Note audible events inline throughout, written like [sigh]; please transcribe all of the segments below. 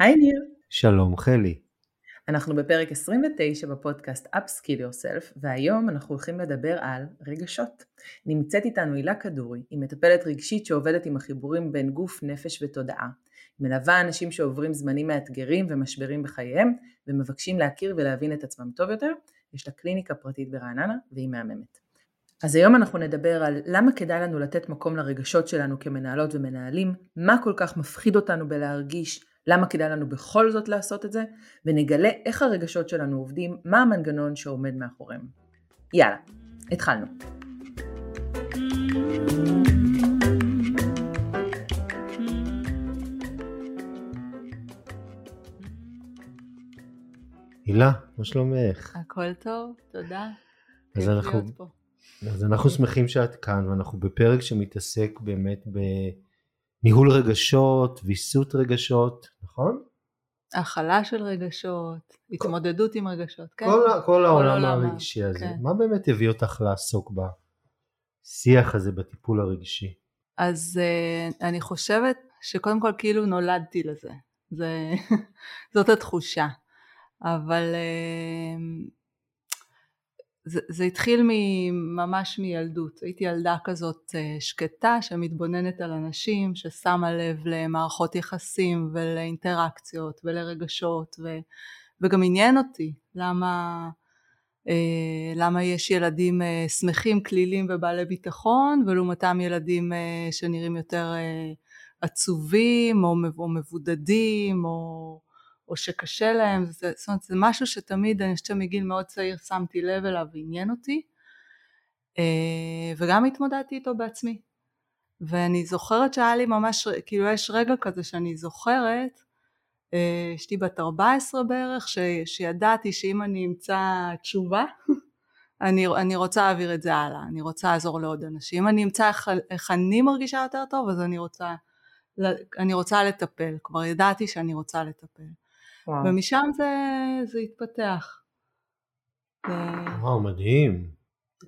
היי ניר. שלום חלי. אנחנו בפרק 29 בפודקאסט Upskill Yourself והיום אנחנו הולכים לדבר על רגשות. נמצאת איתנו הילה כדורי, היא מטפלת רגשית שעובדת עם החיבורים בין גוף, נפש ותודעה. היא מלווה אנשים שעוברים זמנים מאתגרים ומשברים בחייהם ומבקשים להכיר ולהבין את עצמם טוב יותר. יש לה קליניקה פרטית ברעננה והיא מהממת. אז היום אנחנו נדבר על למה כדאי לנו לתת מקום לרגשות שלנו כמנהלות ומנהלים, מה כל כך מפחיד אותנו בלהרגיש, למה כדאי לנו בכל זאת לעשות את זה, ונגלה איך הרגשות שלנו עובדים, מה המנגנון שעומד מאחוריהם. יאללה, התחלנו. הילה, מה שלומך? הכל טוב, תודה. אז אנחנו, אז אנחנו שמחים שאת כאן ואנחנו בפרק שמתעסק באמת בניהול רגשות, ויסות רגשות, נכון? הכלה של רגשות, התמודדות עם רגשות, כן. כל, כל העולם הרגשי הזה. כן. מה באמת הביא אותך לעסוק בשיח הזה, בטיפול הרגשי? אז uh, אני חושבת שקודם כל כאילו נולדתי לזה. זה, [laughs] זאת התחושה. אבל uh, זה, זה התחיל ממש מילדות, הייתי ילדה כזאת אה, שקטה שמתבוננת על אנשים, ששמה לב למערכות יחסים ולאינטראקציות ולרגשות ו, וגם עניין אותי למה, אה, למה יש ילדים אה, שמחים, כלילים ובעלי ביטחון ולעומתם ילדים שנראים יותר עצובים או, או מבודדים או או שקשה להם, זה, זאת אומרת זה משהו שתמיד אני חושבת שמגיל מאוד צעיר שמתי לב אליו ועניין אותי אה, וגם התמודדתי איתו בעצמי. ואני זוכרת שהיה לי ממש, כאילו יש רגע כזה שאני זוכרת אה, אשתי בת 14 בערך ש, שידעתי שאם אני אמצא תשובה [laughs] אני, אני רוצה להעביר את זה הלאה, אני רוצה לעזור לעוד אנשים, אם אני אמצא איך, איך אני מרגישה יותר טוב אז אני רוצה, אני רוצה לטפל, כבר ידעתי שאני רוצה לטפל. וואו. ומשם זה, זה התפתח. וואו, מדהים.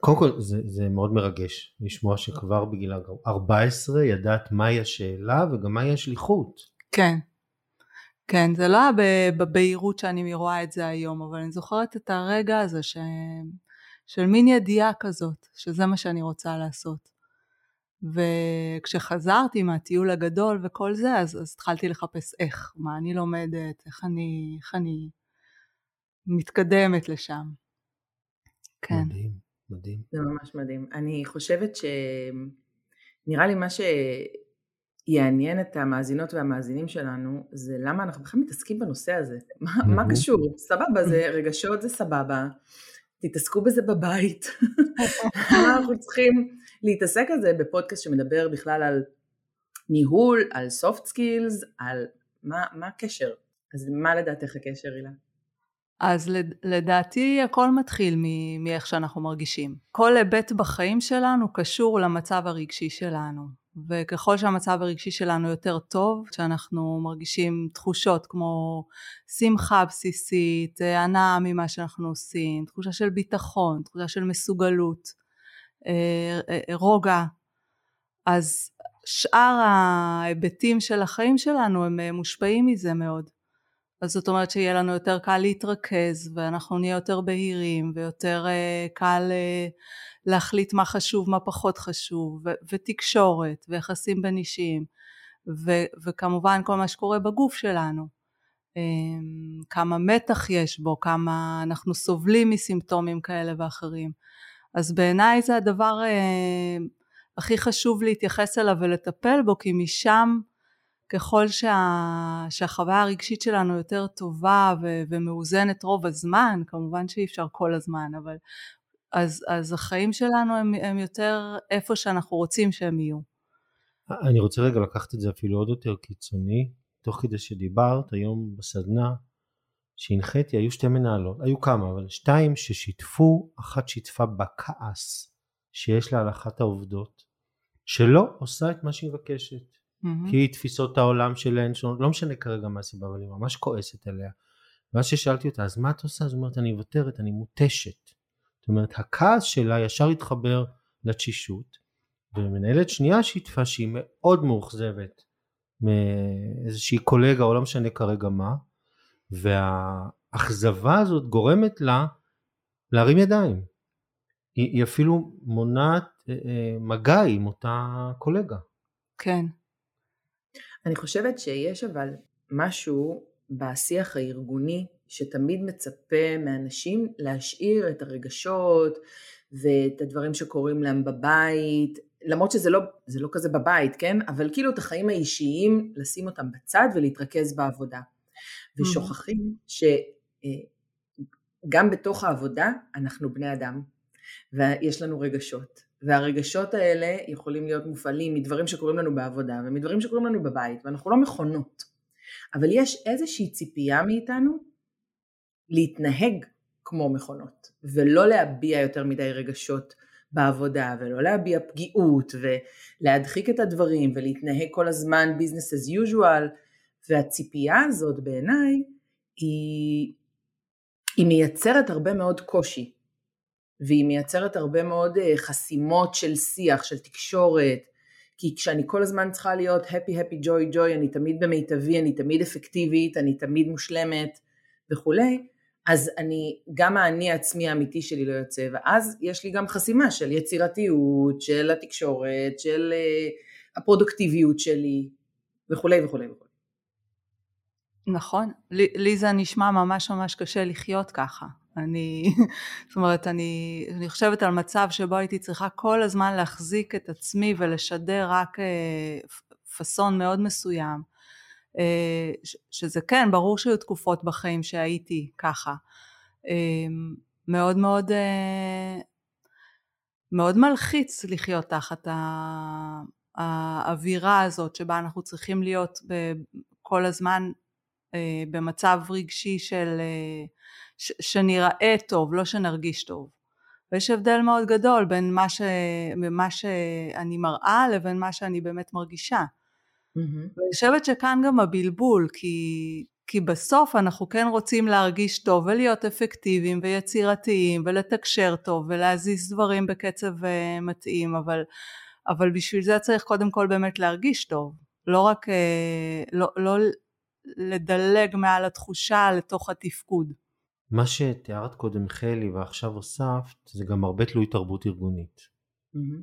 קודם כל זה, זה מאוד מרגש לשמוע שכבר בגיל 14 ידעת מהי השאלה וגם מהי השליחות. כן, כן, זה לא היה בבהירות שאני רואה את זה היום, אבל אני זוכרת את הרגע הזה ש... של מין ידיעה כזאת, שזה מה שאני רוצה לעשות. וכשחזרתי מהטיול הגדול וכל זה, אז, אז התחלתי לחפש איך, מה אני לומדת, איך אני, איך אני מתקדמת לשם. כן. מדהים, מדהים. זה ממש מדהים. אני חושבת שנראה לי מה שיעניין את המאזינות והמאזינים שלנו, זה למה אנחנו בכלל מתעסקים בנושא הזה. מה, מה קשור? סבבה, זה רגשות זה סבבה. תתעסקו בזה בבית. [laughs] אנחנו צריכים להתעסק על זה בפודקאסט שמדבר בכלל על ניהול, על soft skills, על מה, מה הקשר? אז מה לדעתך הקשר, הילה? אז לדעתי הכל מתחיל מאיך שאנחנו מרגישים. כל היבט בחיים שלנו קשור למצב הרגשי שלנו. וככל שהמצב הרגשי שלנו יותר טוב, שאנחנו מרגישים תחושות כמו שמחה בסיסית, הנאה ממה שאנחנו עושים, תחושה של ביטחון, תחושה של מסוגלות, אה, אה, רוגע, אז שאר ההיבטים של החיים שלנו הם אה, מושפעים מזה מאוד. אז זאת אומרת שיהיה לנו יותר קל להתרכז ואנחנו נהיה יותר בהירים ויותר קל להחליט מה חשוב מה פחות חשוב ו- ותקשורת ויחסים בין אישיים ו- וכמובן כל מה שקורה בגוף שלנו. כמה מתח יש בו כמה אנחנו סובלים מסימפטומים כאלה ואחרים אז בעיניי זה הדבר אה, הכי חשוב להתייחס אליו ולטפל בו כי משם ככל שה, שהחוויה הרגשית שלנו יותר טובה ו, ומאוזנת רוב הזמן, כמובן שאי אפשר כל הזמן, אבל אז, אז החיים שלנו הם, הם יותר איפה שאנחנו רוצים שהם יהיו. אני רוצה רגע לקחת את זה אפילו עוד יותר קיצוני, תוך כדי שדיברת היום בסדנה שהנחיתי היו שתי מנהלות, היו כמה אבל שתיים ששיתפו, אחת שיתפה בכעס שיש לה על אחת העובדות שלא עושה את מה שהיא מבקשת mm-hmm. כי תפיסות העולם שלהן שונות, לא משנה כרגע מה הסיבה אבל היא ממש כועסת עליה ואז ששאלתי אותה אז מה את עושה? אז היא אומרת אני מוותרת, אני מותשת זאת אומרת הכעס שלה ישר התחבר לתשישות ומנהלת שנייה שיתפה שהיא מאוד מאוכזבת מאיזושהי קולגה או לא משנה כרגע מה, והאכזבה הזאת גורמת לה להרים ידיים. היא, היא אפילו מונעת אה, אה, מגע עם אותה קולגה. כן. אני חושבת שיש אבל משהו בשיח הארגוני שתמיד מצפה מאנשים להשאיר את הרגשות ואת הדברים שקורים להם בבית, למרות שזה לא, לא כזה בבית, כן? אבל כאילו את החיים האישיים, לשים אותם בצד ולהתרכז בעבודה. ושוכחים שגם אה, בתוך העבודה אנחנו בני אדם, ויש לנו רגשות. והרגשות האלה יכולים להיות מופעלים מדברים שקורים לנו בעבודה ומדברים שקורים לנו בבית, ואנחנו לא מכונות. אבל יש איזושהי ציפייה מאיתנו להתנהג כמו מכונות, ולא להביע יותר מדי רגשות בעבודה, ולא להביע פגיעות, ולהדחיק את הדברים, ולהתנהג כל הזמן business as usual, והציפייה הזאת בעיניי היא, היא מייצרת הרבה מאוד קושי, והיא מייצרת הרבה מאוד אה, חסימות של שיח, של תקשורת, כי כשאני כל הזמן צריכה להיות happy happy joy joy, אני תמיד במיטבי, אני תמיד אפקטיבית, אני תמיד מושלמת וכולי, אז אני, גם האני העצמי האמיתי שלי לא יוצא, ואז יש לי גם חסימה של יצירתיות, של התקשורת, של uh, הפרודוקטיביות שלי וכולי וכולי וכולי. נכון, לי, זה נשמע ממש ממש קשה לחיות ככה. אני, [laughs] זאת אומרת, אני, אני חושבת על מצב שבו הייתי צריכה כל הזמן להחזיק את עצמי ולשדר רק אה, פאסון מאוד מסוים. אה, שזה כן, ברור שהיו תקופות בחיים שהייתי ככה. אה, מאוד מאוד, מאוד מלחיץ לחיות תחת האווירה הזאת שבה אנחנו צריכים להיות כל הזמן במצב רגשי של ש, שנראה טוב, לא שנרגיש טוב. ויש הבדל מאוד גדול בין מה, ש, מה שאני מראה לבין מה שאני באמת מרגישה. Mm-hmm. ואני חושבת שכאן גם הבלבול, כי, כי בסוף אנחנו כן רוצים להרגיש טוב ולהיות אפקטיביים ויצירתיים ולתקשר טוב ולהזיז דברים בקצב אה, מתאים, אבל, אבל בשביל זה צריך קודם כל באמת להרגיש טוב, לא רק, אה, לא, לא לדלג מעל התחושה לתוך התפקוד. מה שתיארת קודם חלי ועכשיו הוספת זה גם הרבה תלוי תרבות ארגונית. Mm-hmm.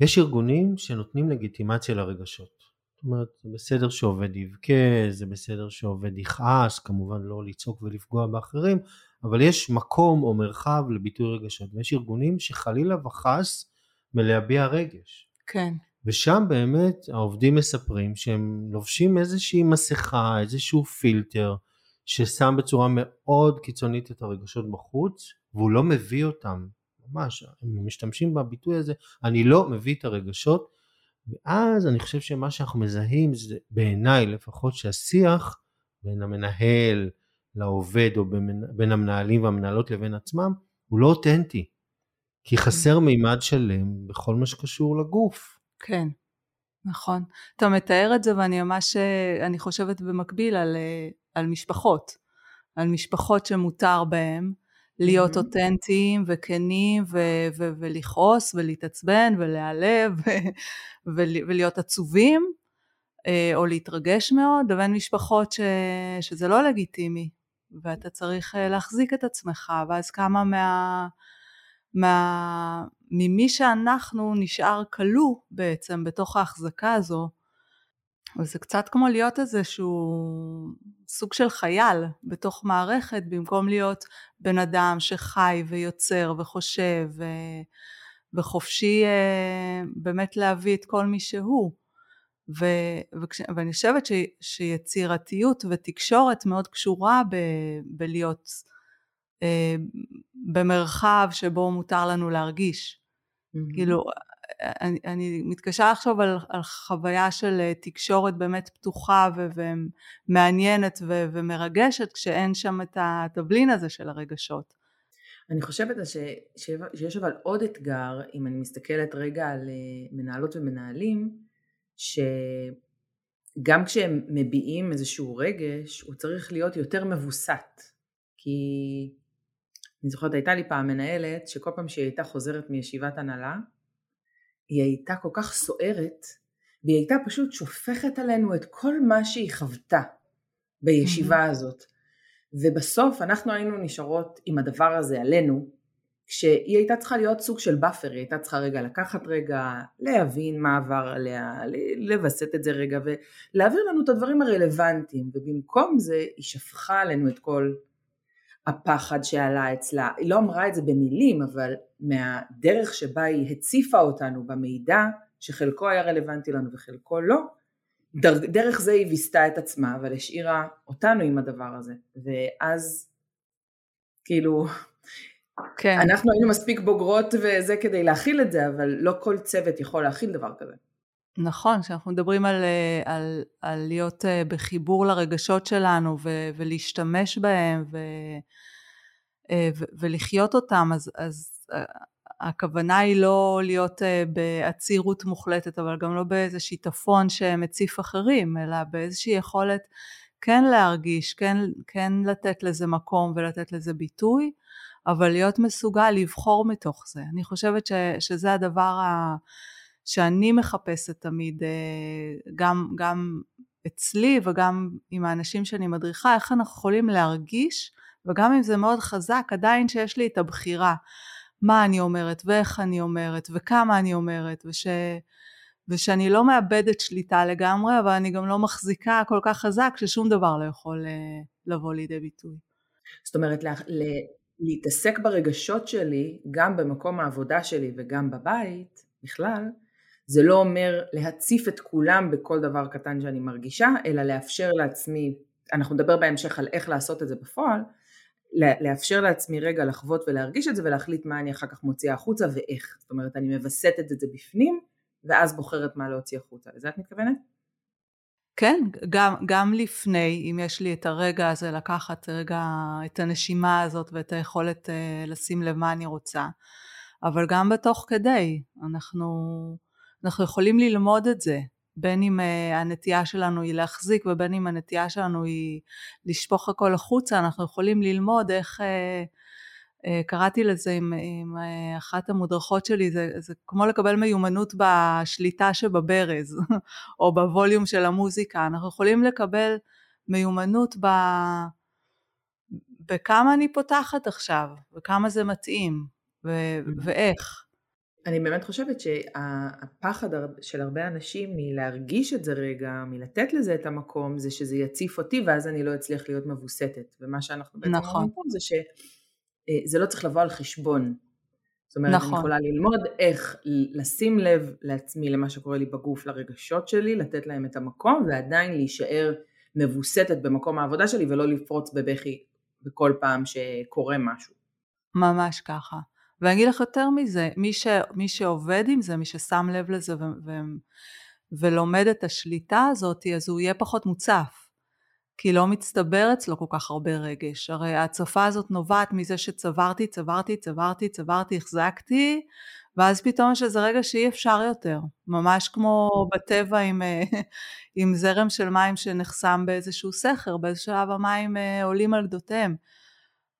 יש ארגונים שנותנים לגיטימציה לרגשות. זאת אומרת זה בסדר שעובד יבכה, זה בסדר שעובד יכעס, כמובן לא לצעוק ולפגוע באחרים, אבל יש מקום או מרחב לביטוי רגשות ויש ארגונים שחלילה וחס מלהביע רגש. כן. ושם באמת העובדים מספרים שהם לובשים איזושהי מסכה, איזשהו פילטר, ששם בצורה מאוד קיצונית את הרגשות בחוץ והוא לא מביא אותם. ממש הם משתמשים בביטוי הזה אני לא מביא את הרגשות ואז אני חושב שמה שאנחנו מזהים זה בעיניי לפחות שהשיח בין המנהל לעובד או בין, בין המנהלים והמנהלות לבין עצמם הוא לא אותנטי. כי חסר מימד שלם בכל מה שקשור לגוף. כן, נכון. אתה מתאר את זה ואני ממש, אני חושבת במקביל על על משפחות, על משפחות שמותר בהם להיות mm-hmm. אותנטיים וכנים ו- ו- ולכעוס ולהתעצבן ולהיעלב ו- ו- ולהיות עצובים אה, או להתרגש מאוד, לבין משפחות ש- שזה לא לגיטימי ואתה צריך אה, להחזיק את עצמך ואז כמה מה... מה... ממי שאנחנו נשאר כלוא בעצם בתוך ההחזקה הזו וזה קצת כמו להיות איזשהו סוג של חייל בתוך מערכת במקום להיות בן אדם שחי ויוצר וחושב ו... וחופשי אה, באמת להביא את כל מי שהוא. ו... וכש... ואני חושבת ש... שיצירתיות ותקשורת מאוד קשורה ב... בלהיות אה, במרחב שבו מותר לנו להרגיש. Mm-hmm. כאילו אני, אני מתקשה לחשוב על, על חוויה של אה, תקשורת באמת פתוחה ו, ומעניינת ו, ומרגשת כשאין שם את התבלין הזה של הרגשות. אני חושבת ש, ש, שיש אבל עוד אתגר, אם אני מסתכלת רגע על אה, מנהלות ומנהלים, שגם כשהם מביעים איזשהו רגש, הוא צריך להיות יותר מבוסת. כי אני זוכרת הייתה לי פעם מנהלת שכל פעם שהיא הייתה חוזרת מישיבת הנהלה היא הייתה כל כך סוערת והיא הייתה פשוט שופכת עלינו את כל מה שהיא חוותה בישיבה mm-hmm. הזאת. ובסוף אנחנו היינו נשארות עם הדבר הזה עלינו, כשהיא הייתה צריכה להיות סוג של buffer, היא הייתה צריכה רגע לקחת רגע, להבין מה עבר עליה, לווסת את זה רגע ולהעביר לנו את הדברים הרלוונטיים, ובמקום זה היא שפכה עלינו את כל הפחד שעלה אצלה, היא לא אמרה את זה במילים, אבל מהדרך שבה היא הציפה אותנו במידע, שחלקו היה רלוונטי לנו וחלקו לא, דרך זה היא ויסתה את עצמה, אבל השאירה אותנו עם הדבר הזה, ואז כאילו כן. אנחנו היינו מספיק בוגרות וזה כדי להכיל את זה, אבל לא כל צוות יכול להכיל דבר כזה. נכון, כשאנחנו מדברים על, אה, על, על להיות אה, בחיבור לרגשות שלנו ו, ולהשתמש בהם ו, אה, ו, ולחיות אותם, אז, אז הכוונה היא לא להיות בעצירות מוחלטת, אבל גם לא באיזה שיטפון שמציף אחרים, אלא באיזושהי יכולת כן להרגיש, כן, כן לתת לזה מקום ולתת לזה ביטוי. אבל להיות מסוגל לבחור מתוך זה. אני חושבת ש, שזה הדבר ה, שאני מחפשת תמיד, אה, גם, גם אצלי וגם עם האנשים שאני מדריכה, איך אנחנו יכולים להרגיש, וגם אם זה מאוד חזק, עדיין שיש לי את הבחירה. מה אני אומרת, ואיך אני אומרת, וכמה אני אומרת, וש... ושאני לא מאבדת שליטה לגמרי, אבל אני גם לא מחזיקה כל כך חזק ששום דבר לא יכול אה, לבוא לידי ביטוי. זאת אומרת, להתעסק ברגשות שלי, גם במקום העבודה שלי וגם בבית, בכלל, זה לא אומר להציף את כולם בכל דבר קטן שאני מרגישה, אלא לאפשר לעצמי, אנחנו נדבר בהמשך על איך לעשות את זה בפועל, לאפשר לעצמי רגע לחוות ולהרגיש את זה ולהחליט מה אני אחר כך מוציאה החוצה ואיך. זאת אומרת, אני מווסתת את זה בפנים, ואז בוחרת מה להוציא החוצה. לזה את מתכוונת? כן, גם, גם לפני, אם יש לי את הרגע הזה לקחת רגע את הנשימה הזאת ואת היכולת uh, לשים לב מה אני רוצה, אבל גם בתוך כדי, אנחנו, אנחנו יכולים ללמוד את זה, בין אם uh, הנטייה שלנו היא להחזיק ובין אם הנטייה שלנו היא לשפוך הכל החוצה, אנחנו יכולים ללמוד איך... Uh, אה, קראתי לזה עם, עם אה, אחת המודרכות שלי, זה, זה כמו לקבל מיומנות בשליטה שבברז, [laughs] או בווליום של המוזיקה. אנחנו יכולים לקבל מיומנות ב... בכמה אני פותחת עכשיו, וכמה זה מתאים, ו... ואיך. אני באמת חושבת שהפחד של הרבה אנשים מלהרגיש את זה רגע, מלתת לזה את המקום, זה שזה יציף אותי ואז אני לא אצליח להיות מבוסתת. ומה שאנחנו בעצם נכון. אומרים פה זה ש... אה, לא צריך לבוא על חשבון. זאת אומרת, נכון. אני יכולה ללמוד איך לשים לב לעצמי למה שקורה לי בגוף, לרגשות שלי, לתת להם את המקום ועדיין להישאר מבוסתת במקום העבודה שלי ולא לפרוץ בבכי בכל פעם שקורה משהו. ממש ככה. ואני אגיד לך יותר מזה, מי, ש, מי שעובד עם זה, מי ששם לב לזה ו, ו, ולומד את השליטה הזאת, אז הוא יהיה פחות מוצף. כי לא מצטבר אצלו כל כך הרבה רגש. הרי ההצפה הזאת נובעת מזה שצברתי, צברתי, צברתי, צברתי, החזקתי, ואז פתאום יש איזה רגע שאי אפשר יותר. ממש כמו בטבע עם, אה, עם זרם של מים שנחסם באיזשהו סכר, באיזשהו שלב המים אה, עולים על גדותיהם.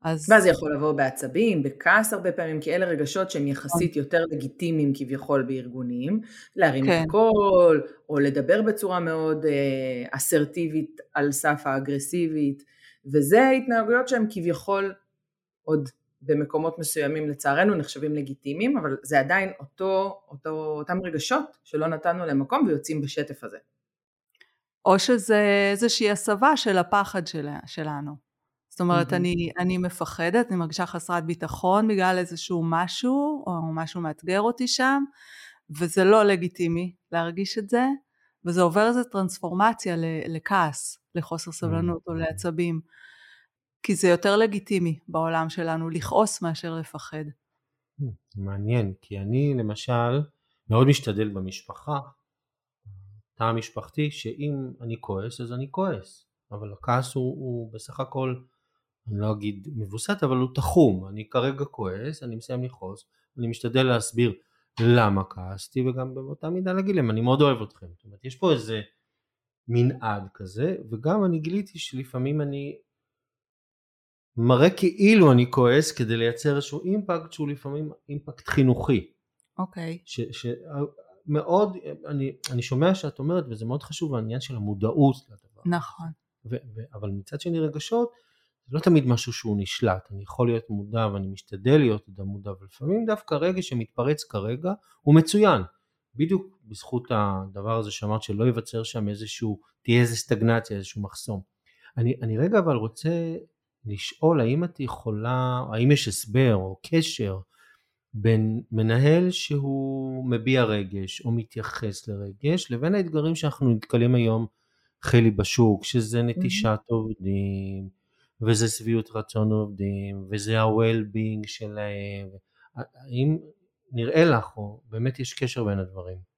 אז... ואז זה יכול לבוא בעצבים, בכעס הרבה פעמים, כי אלה רגשות שהם יחסית נכון. יותר לגיטימיים כביכול בארגונים, להרים כן. את הקול, או לדבר בצורה מאוד אה, אסרטיבית על סף האגרסיבית, וזה התנהגויות שהן כביכול עוד במקומות מסוימים לצערנו נחשבים לגיטימיים, אבל זה עדיין אותו, אותו, אותם רגשות שלא נתנו להם מקום ויוצאים בשטף הזה. או שזה איזושהי הסבה של הפחד שלה, שלנו. זאת אומרת, mm-hmm. אני, אני מפחדת, אני מרגישה חסרת ביטחון בגלל איזשהו משהו, או משהו מאתגר אותי שם, וזה לא לגיטימי להרגיש את זה, וזה עובר איזו טרנספורמציה לכעס, לחוסר סבלנות mm-hmm. או לעצבים, כי זה יותר לגיטימי בעולם שלנו לכעוס מאשר לפחד. מעניין, כי אני למשל מאוד משתדל במשפחה, תא המשפחתי, שאם אני כועס אז אני כועס, אבל הכעס הוא, הוא בסך הכל אני לא אגיד מבוסת אבל הוא תחום, אני כרגע כועס, אני מסיים לכעוס, אני משתדל להסביר למה כעסתי וגם באותה מידה להגיד להם אני מאוד אוהב אתכם, זאת אומרת יש פה איזה מנעד כזה וגם אני גיליתי שלפעמים אני מראה כאילו אני כועס כדי לייצר איזשהו אימפקט שהוא לפעמים אימפקט חינוכי. אוקיי. Okay. מאוד, אני, אני שומע שאת אומרת, וזה מאוד חשוב, העניין של המודעות לדבר. נכון. ו, ו, אבל מצד שני רגשות, זה לא תמיד משהו שהוא נשלט, אני יכול להיות מודע ואני משתדל להיות מודע, ולפעמים דווקא רגש שמתפרץ כרגע הוא מצוין. בדיוק בזכות הדבר הזה שאמרת שלא ייווצר שם איזשהו, תהיה איזו סטגנציה, איזשהו מחסום. אני, אני רגע אבל רוצה לשאול האם את יכולה, האם יש הסבר או קשר בין מנהל שהוא מביע רגש או מתייחס לרגש לבין האתגרים שאנחנו נתקלים היום חלי בשוק שזה נטישת עובדים וזה שביעות רצון עובדים וזה ה-well-being שלהם האם נראה לך או באמת יש קשר בין הדברים?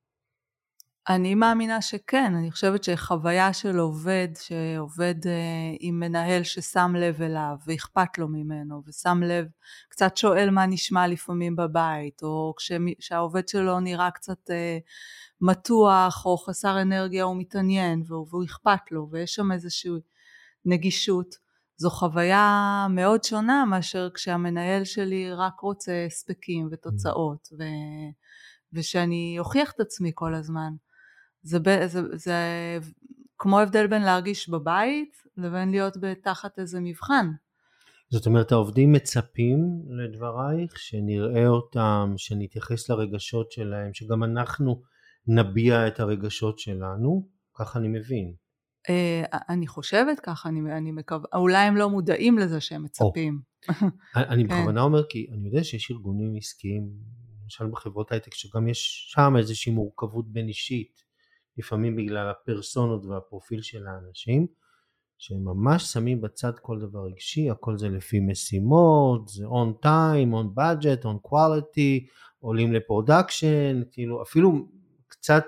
אני מאמינה שכן, אני חושבת שחוויה של עובד שעובד uh, עם מנהל ששם לב אליו ואכפת לו ממנו ושם לב, קצת שואל מה נשמע לפעמים בבית או כשהעובד שלו נראה קצת uh, מתוח או חסר אנרגיה הוא מתעניין והוא, והוא אכפת לו ויש שם איזושהי נגישות, זו חוויה מאוד שונה מאשר כשהמנהל שלי רק רוצה הספקים ותוצאות ו... ושאני אוכיח את עצמי כל הזמן. זה, זה, זה כמו הבדל בין להרגיש בבית לבין להיות תחת איזה מבחן. זאת אומרת העובדים מצפים לדברייך שנראה אותם, שנתייחס לרגשות שלהם, שגם אנחנו נביע את הרגשות שלנו, ככה אני מבין. Uh, אני חושבת ככה, אני, אני מקווה, אולי הם לא מודעים לזה שהם מצפים. [laughs] אני כן. בכוונה אומר כי אני יודע שיש ארגונים עסקיים, למשל בחברות הייטק, שגם יש שם איזושהי מורכבות בין אישית, לפעמים בגלל הפרסונות והפרופיל של האנשים, שהם ממש שמים בצד כל דבר רגשי, הכל זה לפי משימות, זה on time, on budget, on quality, עולים לפרודקשן, כאילו אפילו קצת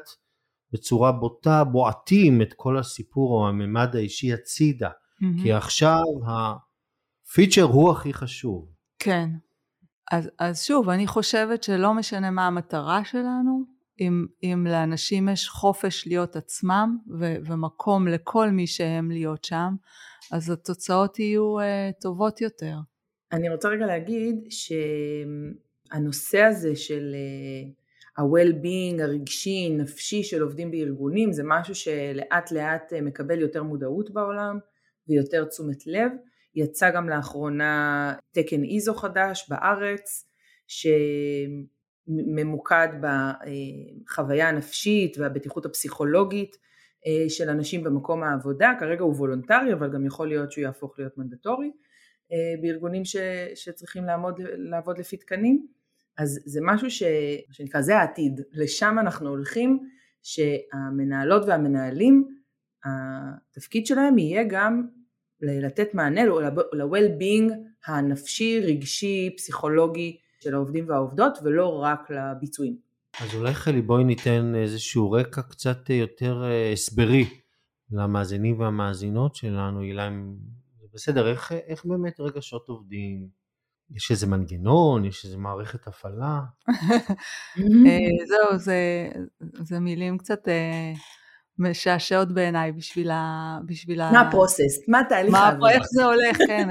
בצורה בוטה בועטים את כל הסיפור או הממד האישי הצידה, mm-hmm. כי עכשיו הפיצ'ר הוא הכי חשוב. כן. אז, אז שוב, אני חושבת שלא משנה מה המטרה שלנו, אם, אם לאנשים יש חופש להיות עצמם ו, ומקום לכל מי שהם להיות שם, אז התוצאות יהיו uh, טובות יותר. אני רוצה רגע להגיד שהנושא הזה של uh, ה-well-being הרגשי, נפשי של עובדים בארגונים זה משהו שלאט לאט uh, מקבל יותר מודעות בעולם ויותר תשומת לב. יצא גם לאחרונה תקן איזו חדש בארץ, ש... ממוקד בחוויה הנפשית והבטיחות הפסיכולוגית אה, של אנשים במקום העבודה, כרגע הוא וולונטרי אבל גם יכול להיות שהוא יהפוך להיות מנדטורי אה, בארגונים ש, שצריכים לעמוד, לעבוד לפי תקנים, אז זה משהו ש, שנקרא זה העתיד, לשם אנחנו הולכים שהמנהלות והמנהלים התפקיד שלהם יהיה גם לתת מענה ל-well-being הנפשי, רגשי, פסיכולוגי של העובדים והעובדות ולא רק לביצועים. אז אולי חלי בואי ניתן איזשהו רקע קצת יותר אה, הסברי למאזינים והמאזינות שלנו, הילה, בסדר, איך, איך באמת רגשות עובדים? יש איזה מנגנון, יש איזה מערכת הפעלה? [laughs] אה, זהו, זה, זה מילים קצת אה, משעשעות בעיניי בשביל ה... בשביל מה הפרוסס? מה התהליך העבודה? איך זה הולך, כן.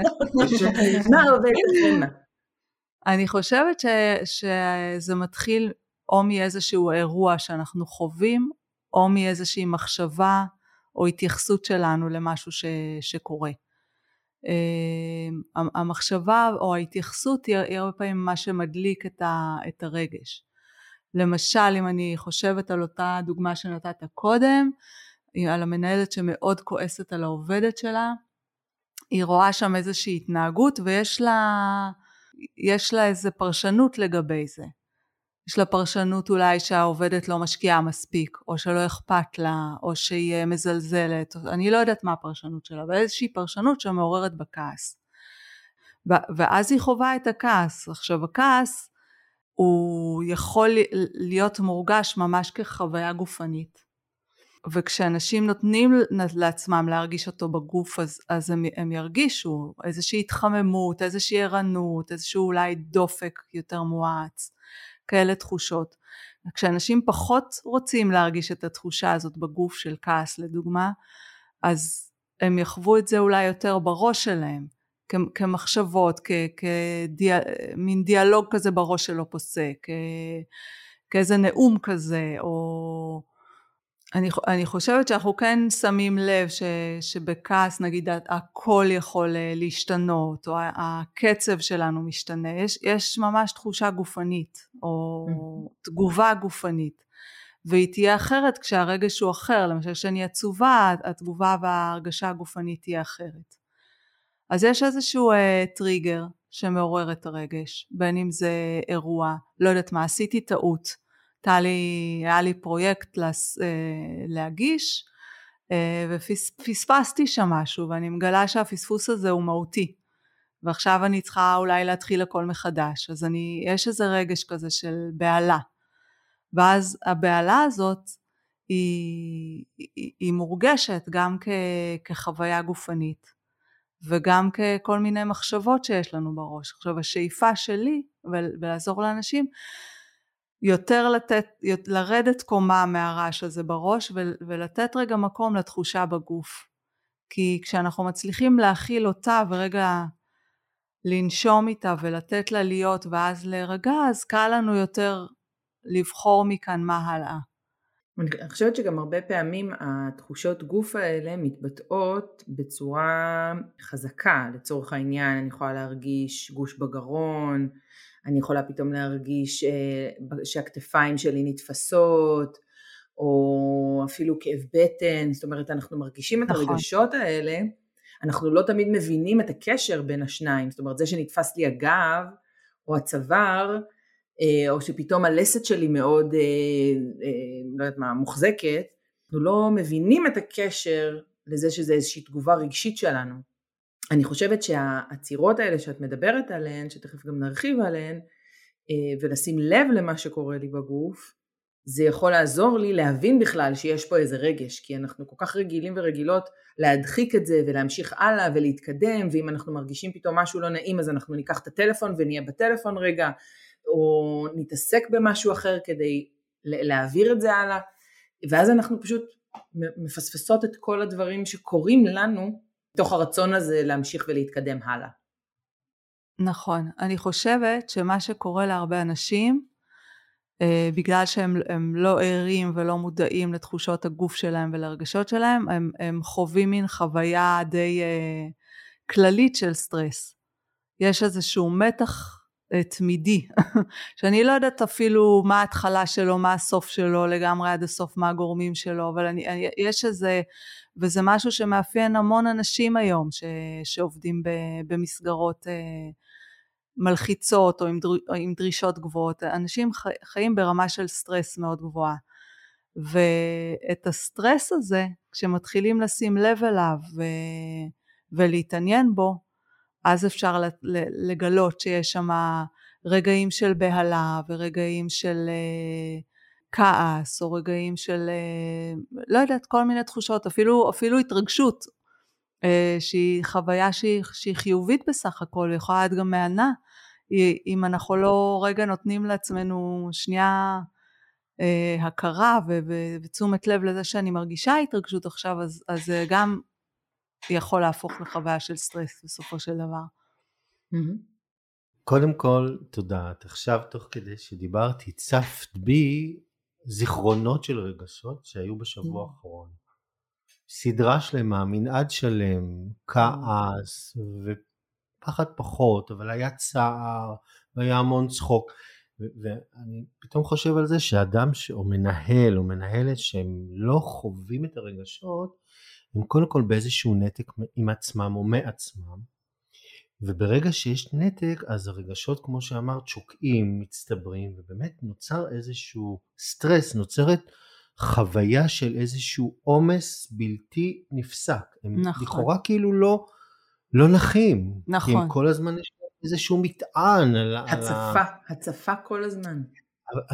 [laughs] מה עובד מה? אני חושבת ש, שזה מתחיל או מאיזשהו אירוע שאנחנו חווים, או מאיזושהי מחשבה או התייחסות שלנו למשהו ש, שקורה. אמ, המחשבה או ההתייחסות היא הרבה פעמים מה שמדליק את, הרגש. למשל אם אני חושבת על אותה דוגמה שנתת קודם, על המנהלת שמאוד כועסת על העובדת שלה, היא רואה שם איזושהי התנהגות ויש לה לה איזה פרשנות לגבי זה. יש לה פרשנות אולי שהעובדת לא משקיעה מספיק, או שלא אכפת לה, או שהיא מזלזלת, אני לא יודעת מה הפרשנות שלה, אבל איזושהי פרשנות שמעוררת בכעס. ואז היא חווה את הכעס. עכשיו הכעס הוא יכול להיות מורגש ממש כחוויה גופנית. וכשאנשים נותנים לעצמם להרגיש אותו בגוף אז, אז הם, הם ירגישו איזושהי התחממות, איזושהי ערנות, איזשהו אולי דופק יותר מואץ, כאלה תחושות. כשאנשים פחות רוצים להרגיש את התחושה הזאת בגוף של כעס לדוגמה, אז הם יחוו את זה אולי יותר בראש שלהם, כמחשבות, כמין דיאלוג כזה בראש שלא פוסק, כאיזה נאום כזה, או... אני, אני חושבת שאנחנו כן שמים לב ש, שבכעס נגיד הכל יכול אה, להשתנות או הקצב שלנו משתנה. יש, יש ממש תחושה גופנית או. תגובה גופנית. והיא תהיה אחרת כשהרגש הוא אחר. למשל כשאני עצובה התגובה וההרגשה הגופנית תהיה אחרת. אז יש איזשהו אה, טריגר שמעורר את הרגש בין אם זה אירוע לא יודעת מה עשיתי טעות לי, היה לי פרויקט להס, אה, להגיש אה, ופספסתי שם משהו ואני מגלה שהפספוס הזה הוא מהותי. ועכשיו אני צריכה אולי להתחיל הכל מחדש. אז אני, יש איזה רגש כזה של בהלה. ואז הבהלה הזאת היא, היא, היא מורגשת גם כ, כחוויה גופנית וגם ככל מיני מחשבות שיש לנו בראש. עכשיו השאיפה שלי ולעזור לאנשים יותר לתת, לרדת קומה מהרעש הזה בראש ולתת רגע מקום לתחושה בגוף. כי כשאנחנו מצליחים להכיל אותה ורגע לנשום איתה ולתת לה להיות ואז להירגע, אז קל לנו יותר לבחור מכאן מה הלאה. אני חושבת שגם הרבה פעמים התחושות גוף האלה מתבטאות בצורה חזקה לצורך העניין אני יכולה להרגיש גוש בגרון אני יכולה פתאום להרגיש אה, שהכתפיים שלי נתפסות, או אפילו כאב בטן, זאת אומרת אנחנו מרגישים את נכון. הרגשות האלה, אנחנו לא תמיד מבינים את הקשר בין השניים, זאת אומרת זה שנתפס לי הגב או הצוואר, אה, או שפתאום הלסת שלי מאוד, אה, לא יודעת מה, מוחזקת, אנחנו לא מבינים את הקשר לזה שזה איזושהי תגובה רגשית שלנו. אני חושבת שהעצירות האלה שאת מדברת עליהן, שתכף גם נרחיב עליהן, אה, ולשים לב למה שקורה לי בגוף, זה יכול לעזור לי להבין בכלל שיש פה איזה רגש, כי אנחנו כל כך רגילים ורגילות להדחיק את זה ולהמשיך הלאה ולהתקדם, ואם אנחנו מרגישים פתאום משהו לא נעים אז אנחנו ניקח את הטלפון ונהיה בטלפון רגע, או נתעסק במשהו אחר כדי להעביר את זה הלאה, ואז אנחנו פשוט מפספסות את כל הדברים שקורים לנו מתוך הרצון הזה להמשיך ולהתקדם הלאה. נכון. אני חושבת שמה שקורה להרבה אנשים, אה, בגלל שהם לא ערים ולא מודעים לתחושות הגוף שלהם ולרגשות שלהם, הם, הם חווים מין חוויה די אה, כללית של סטרס. יש איזשהו מתח אה, תמידי, [laughs] שאני לא יודעת אפילו מה ההתחלה שלו, מה הסוף שלו, לגמרי עד הסוף מה הגורמים שלו, אבל אני, אני, יש איזה וזה משהו שמאפיין המון אנשים היום ש, שעובדים ב, במסגרות אה, מלחיצות או עם, דר, או עם דרישות גבוהות. אנשים חי, חיים ברמה של סטרס מאוד גבוהה. ואת הסטרס הזה, כשמתחילים לשים לב אליו ו, ולהתעניין בו, אז אפשר לגלות שיש שם רגעים של בהלה ורגעים של אה, כעס או רגעים של אה, לא יודעת כל מיני תחושות אפילו אפילו התרגשות אה, שהיא חוויה שהיא, שהיא חיובית בסך הכל יכולה להיות גם מהנה. אם אנחנו לא רגע נותנים לעצמנו שנייה אה, הכרה ותשומת לב לזה שאני מרגישה התרגשות עכשיו אז, זה גם יכול להפוך לחוויה של סטרס בסופו של דבר. קודם כל תודה. את עכשיו תוך כדי שדיברת הצפת בי זיכרונות של רגשות שהיו בשבוע mm. האחרון. סדרה שלמה, מנעד שלם, כעס ופחד פחות, אבל היה צער והיה המון צחוק. ואני פתאום חושב על זה שאדם ש... או מנהל או מנהלת שהם לא חווים את הרגשות, הם קודם כל באיזשהו נתק עם עצמם או מעצמם, וברגע שיש נתק אז הרגשות כמו שאמרת שוקעים, מצטברים ובאמת נוצר איזשהו סטרס, נוצרת חוויה של איזשהו עומס בלתי נפסק. הם נכון. לכאורה כאילו לא, לא נחים. נכון. כי הם כל הזמן יש איזשהו מטען על הצפה, על הצפה כל הזמן.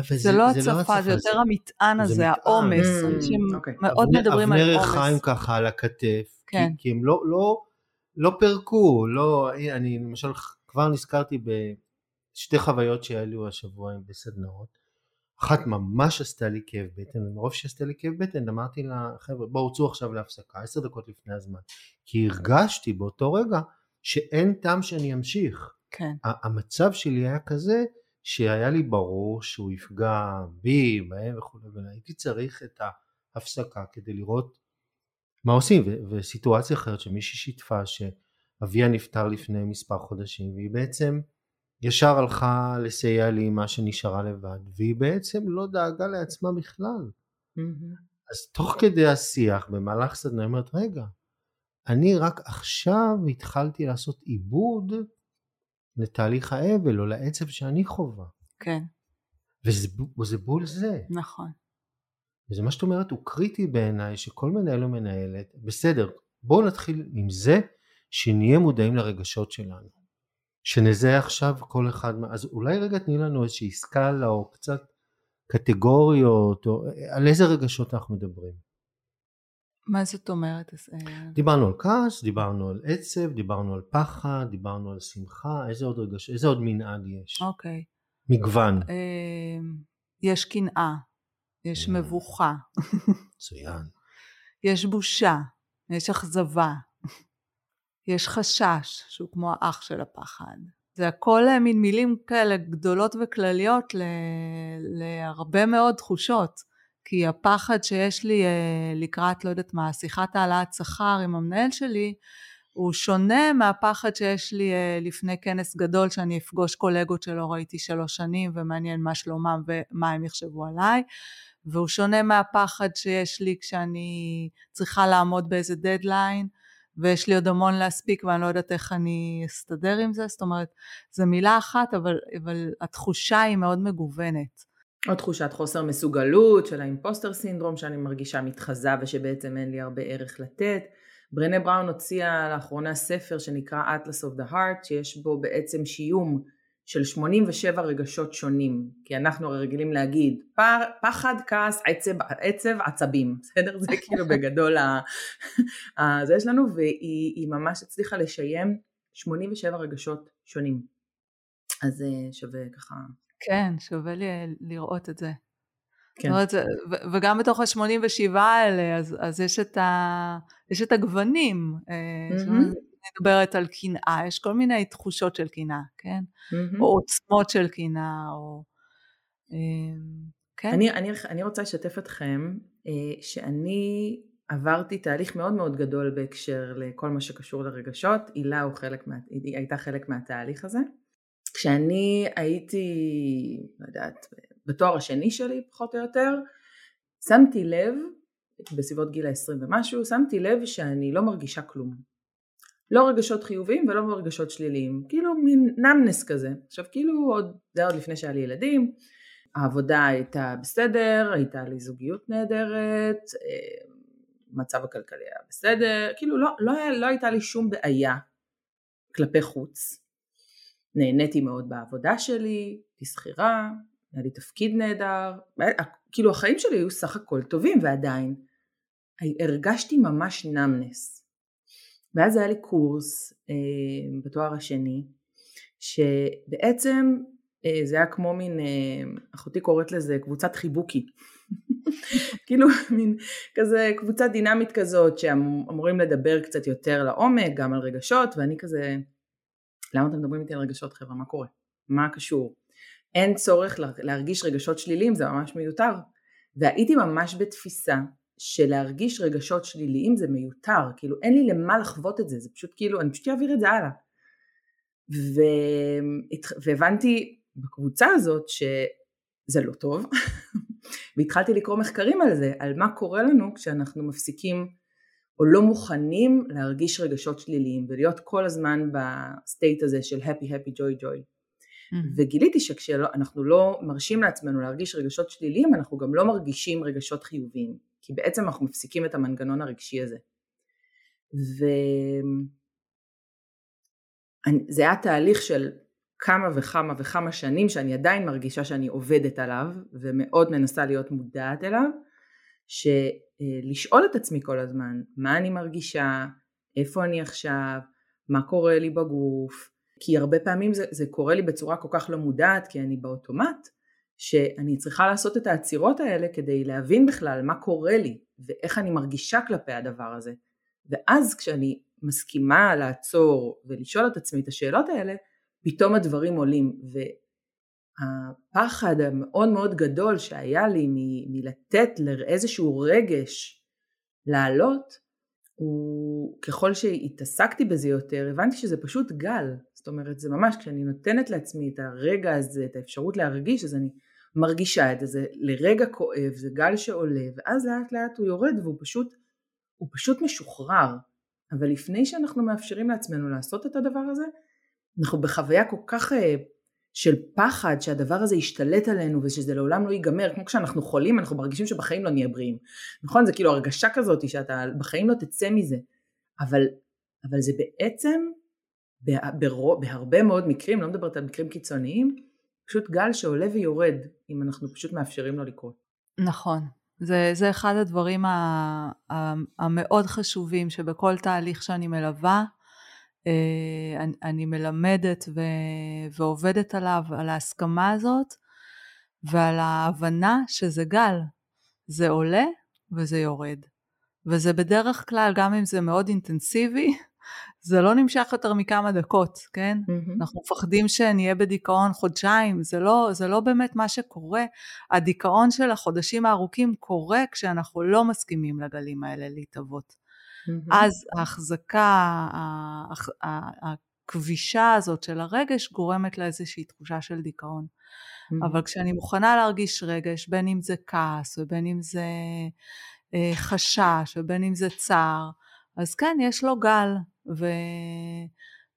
זה, זה, לא, לא הצפה, לא זה יותר המטען הזה, העומס. אנשים mm, אוקיי. מאוד מדברים על עומס. אבני ריחיים ככה על הכתף. כן. כי, כי הם לא, לא, לא פירקו, לא, אני למשל כבר נזכרתי בשתי חוויות שהיו השבוע בסדנאות, אחת ממש עשתה לי כאב בטן, ומרוב שעשתה לי כאב בטן אמרתי לה חבר'ה בואו צאו עכשיו להפסקה, עשר דקות לפני הזמן, כי הרגשתי באותו רגע שאין טעם שאני אמשיך, כן. המצב שלי היה כזה שהיה לי ברור שהוא יפגע בי, בהם וכו', והייתי צריך את ההפסקה כדי לראות מה עושים, ו- וסיטואציה אחרת שמישהי שיתפה שאביה נפטר לפני מספר חודשים והיא בעצם ישר הלכה לסייע לי עם מה שנשארה לבד והיא בעצם לא דאגה לעצמה בכלל. Mm-hmm. אז תוך כדי השיח במהלך סדנה היא אומרת רגע אני רק עכשיו התחלתי לעשות עיבוד לתהליך האבל או לעצב שאני חווה. כן. וזה בול זה. נכון. וזה מה שאת אומרת הוא קריטי בעיניי שכל מנהל או מנהלת, בסדר, בואו נתחיל עם זה שנהיה מודעים לרגשות שלנו. שנזהה עכשיו כל אחד, אז אולי רגע תני לנו איזושהי סקאלה או קצת קטגוריות, או על איזה רגשות אנחנו מדברים. מה זאת אומרת? דיברנו על כעס, דיברנו על עצב, דיברנו על פחד, דיברנו על שמחה, איזה עוד רגש, איזה עוד מנעד יש? אוקיי. מגוון. אמ, יש קנאה, יש מבוכה. מצוין. יש בושה, יש אכזבה, יש חשש, שהוא כמו האח של הפחד. זה הכל אה, מין מילים כאלה גדולות וכלליות להרבה מאוד תחושות. כי הפחד שיש לי אה, לקראת, לא יודעת מה, שיחת העלאת שכר עם המנהל שלי, הוא שונה מהפחד שיש לי אה, לפני כנס גדול שאני אפגוש קולגות שלא ראיתי שלוש שנים ומעניין מה שלומם ומה הם יחשבו עליי והוא שונה מהפחד שיש לי כשאני צריכה לעמוד באיזה דדליין ויש לי עוד המון להספיק ואני לא יודעת איך אני אסתדר עם זה, זאת אומרת, זו מילה אחת אבל, אבל התחושה היא מאוד מגוונת. או תחושת חוסר מסוגלות של האימפוסטר סינדרום שאני מרגישה מתחזה ושבעצם אין לי הרבה ערך לתת. ברנה בראון הוציאה לאחרונה ספר שנקרא Atlas of the Heart שיש בו בעצם שיום של 87 רגשות שונים כי אנחנו הרי רגילים להגיד פחד, כעס, עצב, עצב, עצבים [laughs] בסדר? זה כאילו בגדול זה יש לנו והיא ממש הצליחה לשיים 87 רגשות שונים אז אה, שווה ככה כן, שווה לי לראות את זה. כן. אומרת, וגם בתוך ה-87 האלה, אז, אז יש, את ה, יש את הגוונים. Mm-hmm. אני מדברת על קנאה, יש כל מיני תחושות של קנאה, כן? Mm-hmm. או עוצמות של קנאה, או... אמ, כן. אני, אני, אני רוצה לשתף אתכם אה, שאני עברתי תהליך מאוד מאוד גדול בהקשר לכל מה שקשור לרגשות, הילה מה, היא הייתה חלק מהתהליך הזה. כשאני הייתי, לא יודעת, בתואר השני שלי פחות או יותר, שמתי לב, בסביבות גיל ה-20 ומשהו, שמתי לב שאני לא מרגישה כלום. לא רגשות חיוביים ולא רגשות שליליים, כאילו מין נמנס כזה. עכשיו כאילו עוד, זה היה עוד לפני שהיה לי ילדים, העבודה הייתה בסדר, הייתה לי זוגיות נהדרת, אה, מצב הכלכלי היה בסדר, כאילו לא, לא, לא הייתה לי שום בעיה כלפי חוץ. נהניתי מאוד בעבודה שלי, הייתי שכירה, היה לי תפקיד נהדר, כאילו החיים שלי היו סך הכל טובים ועדיין הרגשתי ממש נמנס. ואז היה לי קורס אה, בתואר השני, שבעצם אה, זה היה כמו מין, אה, אחותי קוראת לזה קבוצת חיבוקי. [laughs] כאילו מין כזה קבוצה דינמית כזאת שאמורים לדבר קצת יותר לעומק, גם על רגשות, ואני כזה למה אתם מדברים איתי על רגשות חבר'ה? מה קורה? מה קשור? אין צורך להרגיש רגשות שליליים, זה ממש מיותר. והייתי ממש בתפיסה של להרגיש רגשות שליליים זה מיותר, כאילו אין לי למה לחוות את זה, זה פשוט כאילו, אני פשוט אעביר את זה הלאה. ו... והבנתי בקבוצה הזאת שזה לא טוב, [laughs] והתחלתי לקרוא מחקרים על זה, על מה קורה לנו כשאנחנו מפסיקים או לא מוכנים להרגיש רגשות שליליים ולהיות כל הזמן ב state הזה של happy happy joy joy. Mm-hmm. וגיליתי שכשאנחנו לא מרשים לעצמנו להרגיש רגשות שליליים אנחנו גם לא מרגישים רגשות חיוביים כי בעצם אנחנו מפסיקים את המנגנון הרגשי הזה. וזה היה תהליך של כמה וכמה וכמה שנים שאני עדיין מרגישה שאני עובדת עליו ומאוד מנסה להיות מודעת אליו שלשאול את עצמי כל הזמן מה אני מרגישה, איפה אני עכשיו, מה קורה לי בגוף, כי הרבה פעמים זה, זה קורה לי בצורה כל כך לא מודעת כי אני באוטומט, שאני צריכה לעשות את העצירות האלה כדי להבין בכלל מה קורה לי ואיך אני מרגישה כלפי הדבר הזה. ואז כשאני מסכימה לעצור ולשאול את עצמי את השאלות האלה, פתאום הדברים עולים. הפחד המאוד מאוד גדול שהיה לי מ- מלתת לאיזשהו רגש לעלות, הוא ככל שהתעסקתי בזה יותר הבנתי שזה פשוט גל, זאת אומרת זה ממש כשאני נותנת לעצמי את הרגע הזה, את האפשרות להרגיש אז אני מרגישה את זה, זה לרגע כואב, זה גל שעולה ואז לאט לאט הוא יורד והוא פשוט, הוא פשוט משוחרר, אבל לפני שאנחנו מאפשרים לעצמנו לעשות את הדבר הזה אנחנו בחוויה כל כך אה, של פחד שהדבר הזה ישתלט עלינו ושזה לעולם לא ייגמר, כמו כשאנחנו חולים אנחנו מרגישים שבחיים לא נהיה בריאים, נכון? זה כאילו הרגשה כזאת שאתה בחיים לא תצא מזה, אבל, אבל זה בעצם ברוב, בהרבה מאוד מקרים, לא מדברת על מקרים קיצוניים, פשוט גל שעולה ויורד אם אנחנו פשוט מאפשרים לו לקרות. נכון, זה, זה אחד הדברים המאוד חשובים שבכל תהליך שאני מלווה אני, אני מלמדת ו, ועובדת עליו, על ההסכמה הזאת ועל ההבנה שזה גל, זה עולה וזה יורד. וזה בדרך כלל, גם אם זה מאוד אינטנסיבי, [laughs] זה לא נמשך יותר מכמה דקות, כן? Mm-hmm. אנחנו מפחדים שנהיה בדיכאון חודשיים, זה לא, זה לא באמת מה שקורה. הדיכאון של החודשים הארוכים קורה כשאנחנו לא מסכימים לגלים האלה להתהוות. Mm-hmm. אז ההחזקה הכבישה הזאת של הרגש גורמת לאיזושהי תחושה של דיכאון. Mm-hmm. אבל כשאני מוכנה להרגיש רגש, בין אם זה כעס ובין אם זה אה, חשש ובין אם זה צער, אז כן, יש לו גל, ו...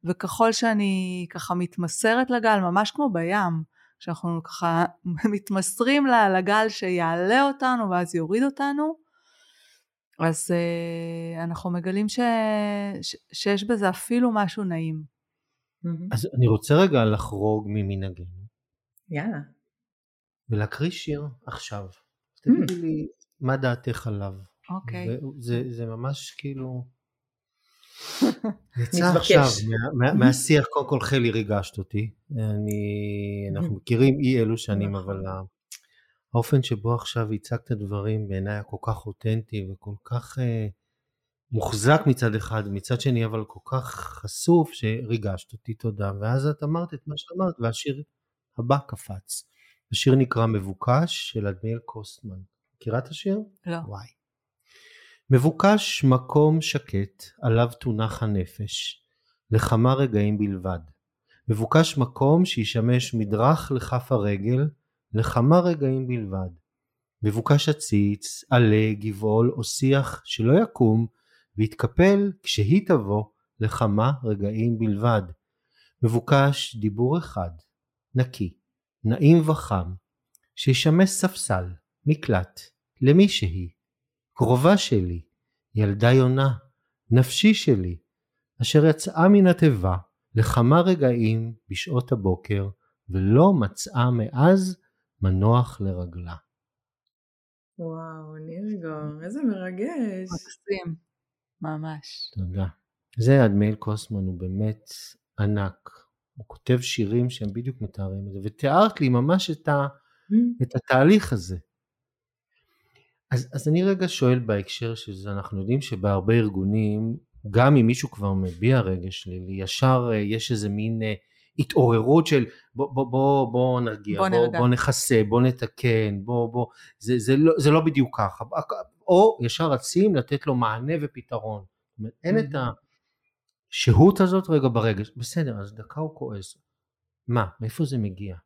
וככל שאני ככה מתמסרת לגל, ממש כמו בים, כשאנחנו ככה [laughs] מתמסרים לגל שיעלה אותנו ואז יוריד אותנו, אז uh, אנחנו מגלים ש, ש, שיש בזה אפילו משהו נעים. אז אני רוצה רגע לחרוג ממנהגנו. יאללה. ולהקריא שיר עכשיו. תגידי לי מה דעתך עליו. אוקיי. זה, זה ממש כאילו... [laughs] יצא עכשיו מה, מה, מהשיח, קודם כל חלי ריגשת אותי. אני, אנחנו מכירים אי אלו שנים, נכון. אבל האופן שבו עכשיו הצגת דברים בעיניי היה כל כך אותנטי וכל כך אה, מוחזק מצד אחד, מצד שני אבל כל כך חשוף שריגשת אותי תודה, ואז את אמרת את מה שאמרת והשיר הבא קפץ. השיר נקרא מבוקש של אדמיאל קוסטמן. מכירה את השיר? לא. וואי. מבוקש מקום שקט עליו תונח הנפש, לכמה רגעים בלבד. מבוקש מקום שישמש מדרך לכף הרגל לכמה רגעים בלבד. מבוקש עציץ, עלה, גבעול או שיח שלא יקום ויתקפל כשהיא תבוא לכמה רגעים בלבד. מבוקש דיבור אחד, נקי, נעים וחם, שישמש ספסל, מקלט, למי שהיא, קרובה שלי, ילדה יונה, נפשי שלי, אשר יצאה מן התיבה לכמה רגעים בשעות הבוקר, ולא מצאה מאז מנוח לרגלה. וואו, נירגו, איזה מרגש. מקסים, ממש. תודה. זה אדמייל קוסמן, הוא באמת ענק. הוא כותב שירים שהם בדיוק מתארים את זה, ותיארת לי ממש את, ה, mm. את התהליך הזה. אז, אז אני רגע שואל בהקשר של זה, אנחנו יודעים שבהרבה ארגונים, גם אם מישהו כבר מביע רגש שלילי, ישר אה, יש איזה מין אה, התעוררות של בוא, בוא, בוא, בוא נרגיע, בוא, בוא, בוא נכסה, בוא נתקן, בוא, בוא, זה, זה, לא, זה לא בדיוק ככה, או ישר רצים לתת לו מענה ופתרון, זאת אומרת, אין את השהות הזאת רגע ברגש, בסדר, אז דקה הוא כועס, מה, מאיפה זה מגיע?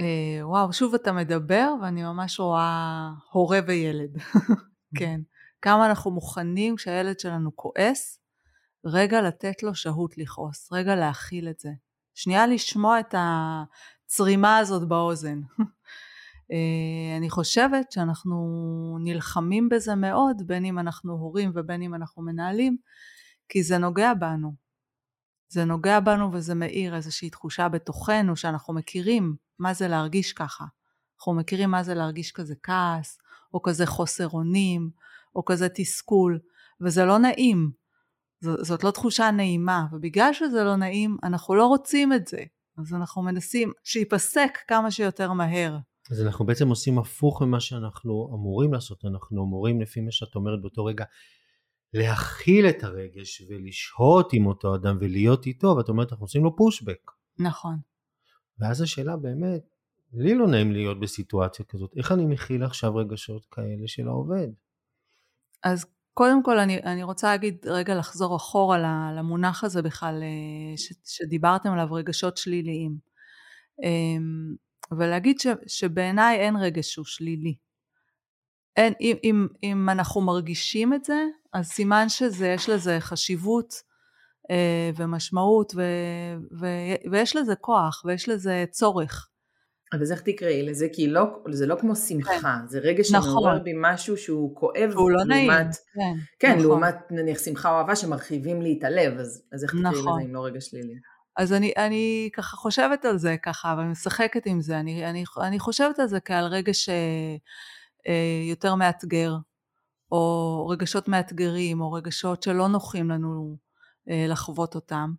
אה, וואו, שוב אתה מדבר ואני ממש רואה הורה וילד, [laughs] כן, כמה אנחנו מוכנים כשהילד שלנו כועס, רגע לתת לו שהות לכעוס, רגע להכיל את זה. שנייה לשמוע את הצרימה הזאת באוזן. [laughs] אה, אני חושבת שאנחנו נלחמים בזה מאוד, בין אם אנחנו הורים ובין אם אנחנו מנהלים, כי זה נוגע בנו. זה נוגע בנו וזה מאיר איזושהי תחושה בתוכנו שאנחנו מכירים מה זה להרגיש ככה. אנחנו מכירים מה זה להרגיש כזה כעס, או כזה חוסר אונים, או כזה תסכול, וזה לא נעים. זאת לא תחושה נעימה, ובגלל שזה לא נעים, אנחנו לא רוצים את זה. אז אנחנו מנסים שייפסק כמה שיותר מהר. אז אנחנו בעצם עושים הפוך ממה שאנחנו אמורים לעשות, אנחנו אמורים לפי מה שאת אומרת באותו רגע להכיל את הרגש ולשהות עם אותו אדם ולהיות איתו, ואת אומרת אנחנו עושים לו פושבק. נכון. ואז השאלה באמת, לי לא נעים להיות בסיטואציה כזאת, איך אני מכיל עכשיו רגשות כאלה של העובד? אז קודם כל אני, אני רוצה להגיד רגע לחזור אחורה למונח הזה בכלל אה, ש, שדיברתם עליו רגשות שליליים אמ, ולהגיד ש, שבעיניי אין רגש שהוא שלילי. אין, אם, אם, אם אנחנו מרגישים את זה אז סימן שיש לזה חשיבות אה, ומשמעות ו, ו, ויש לזה כוח ויש לזה צורך. אז איך תקראי לזה? כי לא, זה לא כמו שמחה, כן. זה רגע שמעורר נכון. בי משהו שהוא כואב. הוא לא נעים. כן, כן נכון. לעומת נניח שמחה או אהבה שמרחיבים לי את הלב, אז, אז איך תקראי נכון. לזה אם לא רגע שלילי? אז אני, אני ככה חושבת על זה ככה, ואני משחקת עם זה, אני, אני, אני חושבת על זה כעל רגע שיותר אה, מאתגר, או רגשות מאתגרים, או רגשות שלא נוחים לנו אה, לחוות אותם.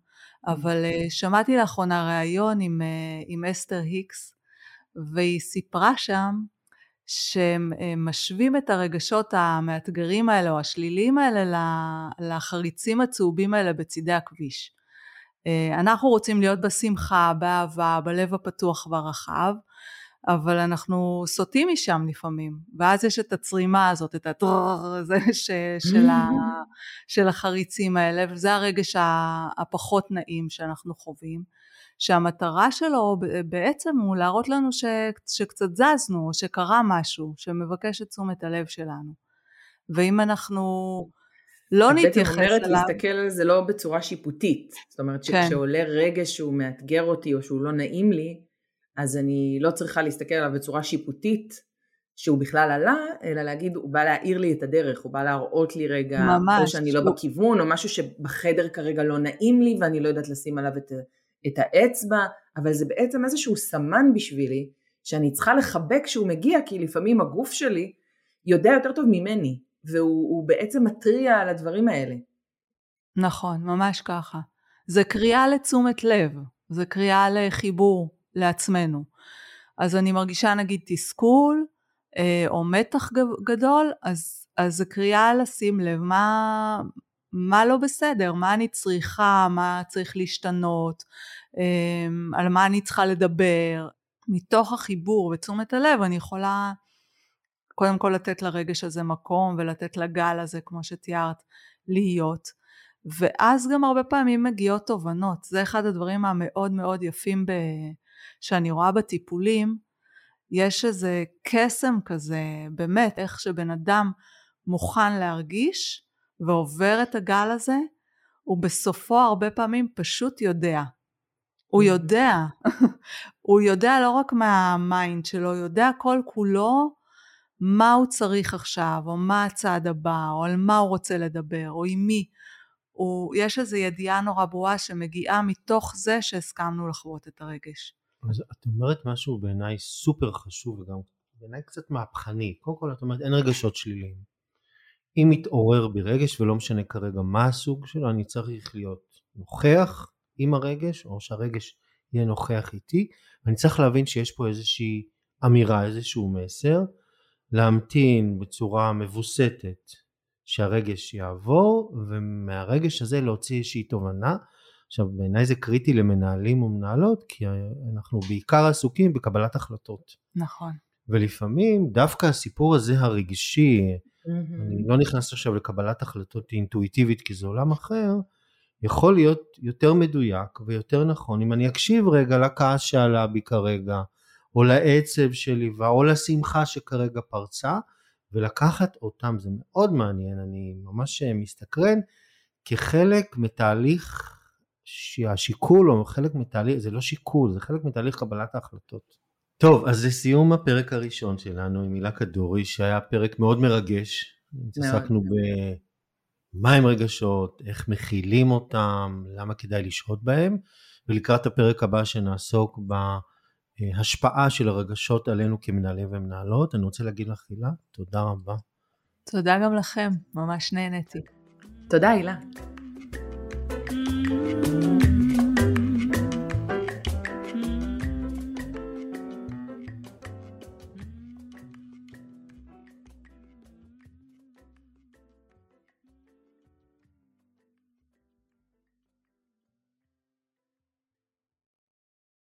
אבל אה, שמעתי לאחרונה ראיון עם, עם אסתר היקס, והיא סיפרה שם שהם משווים את הרגשות המאתגרים האלה או השליליים האלה לחריצים הצהובים האלה בצידי הכביש. אה, אנחנו רוצים להיות בשמחה, באהבה, בלב הפתוח והרחב, אבל אנחנו סוטים משם לפעמים, ואז יש את הצרימה הזאת, את הטרור הזה של, ה, [laughs] של החריצים האלה, וזה הרגש הפחות נעים שאנחנו חווים. שהמטרה שלו בעצם הוא להראות לנו ש, שקצת זזנו, או שקרה משהו, שמבקש את תשומת הלב שלנו. ואם אנחנו לא נתייחס אליו... את אומרת להסתכל על זה לא בצורה שיפוטית. זאת אומרת כן. שכשעולה רגש שהוא מאתגר אותי או שהוא לא נעים לי, אז אני לא צריכה להסתכל עליו בצורה שיפוטית, שהוא בכלל עלה, אלא להגיד, הוא בא להאיר לי את הדרך, הוא בא להראות לי רגע, ממש, או שאני לא בכיוון, או משהו שבחדר כרגע לא נעים לי ואני לא יודעת לשים עליו את, את האצבע, אבל זה בעצם איזשהו סמן בשבילי, שאני צריכה לחבק כשהוא מגיע, כי לפעמים הגוף שלי יודע יותר טוב ממני, והוא בעצם מתריע על הדברים האלה. נכון, ממש ככה. זה קריאה לתשומת לב, זה קריאה לחיבור לעצמנו. אז אני מרגישה נגיד תסכול אה, או מתח גדול, אז, אז זה קריאה לשים לב מה, מה לא בסדר, מה אני צריכה, מה צריך להשתנות, אה, על מה אני צריכה לדבר. מתוך החיבור ותשומת הלב אני יכולה קודם כל לתת לרגש הזה מקום ולתת לגל הזה כמו שתיארת להיות. ואז גם הרבה פעמים מגיעות תובנות. זה אחד הדברים המאוד מאוד יפים ב... שאני רואה בטיפולים. יש איזה קסם כזה באמת איך שבן אדם מוכן להרגיש ועובר את הגל הזה הוא בסופו הרבה פעמים פשוט יודע הוא mm-hmm. יודע, [laughs] הוא יודע לא רק מה mind שלו, הוא יודע כל כולו מה הוא צריך עכשיו, או מה הצעד הבא, או על מה הוא רוצה לדבר, או עם מי. הוא, יש איזו ידיעה נורא ברורה שמגיעה מתוך זה שהסכמנו לחוות את הרגש. אז את אומרת משהו בעיניי סופר חשוב וגם בעיניי קצת מהפכני. קודם כל את אומרת אין רגשות שליליים. אם מתעורר בי רגש ולא משנה כרגע מה הסוג שלו, אני צריך להיות נוכח עם הרגש, או שהרגש יהיה נוכח איתי, ואני צריך להבין שיש פה איזושהי אמירה, איזשהו מסר, להמתין בצורה מבוסתת שהרגש יעבור ומהרגש הזה להוציא איזושהי תובנה. עכשיו בעיניי זה קריטי למנהלים ומנהלות כי אנחנו בעיקר עסוקים בקבלת החלטות. נכון. ולפעמים דווקא הסיפור הזה הרגשי, mm-hmm. אני לא נכנס עכשיו לקבלת החלטות אינטואיטיבית כי זה עולם אחר, יכול להיות יותר מדויק ויותר נכון אם אני אקשיב רגע לכעס שעלה בי כרגע, או לעצב שליווה או לשמחה שכרגע פרצה ולקחת אותם זה מאוד מעניין אני ממש מסתקרן כחלק מתהליך שהשיקול או חלק מתהליך זה לא שיקול זה חלק מתהליך קבלת ההחלטות. טוב אז לסיום הפרק הראשון שלנו עם הילה כדורי שהיה פרק מאוד מרגש התעסקנו במה הם רגשות איך מכילים אותם למה כדאי לשהות בהם ולקראת הפרק הבא שנעסוק ב... השפעה של הרגשות עלינו כמנהלים ומנהלות. אני רוצה להגיד לך, הילה, תודה רבה. תודה גם לכם, ממש נהניתי. תודה, הילה. thank you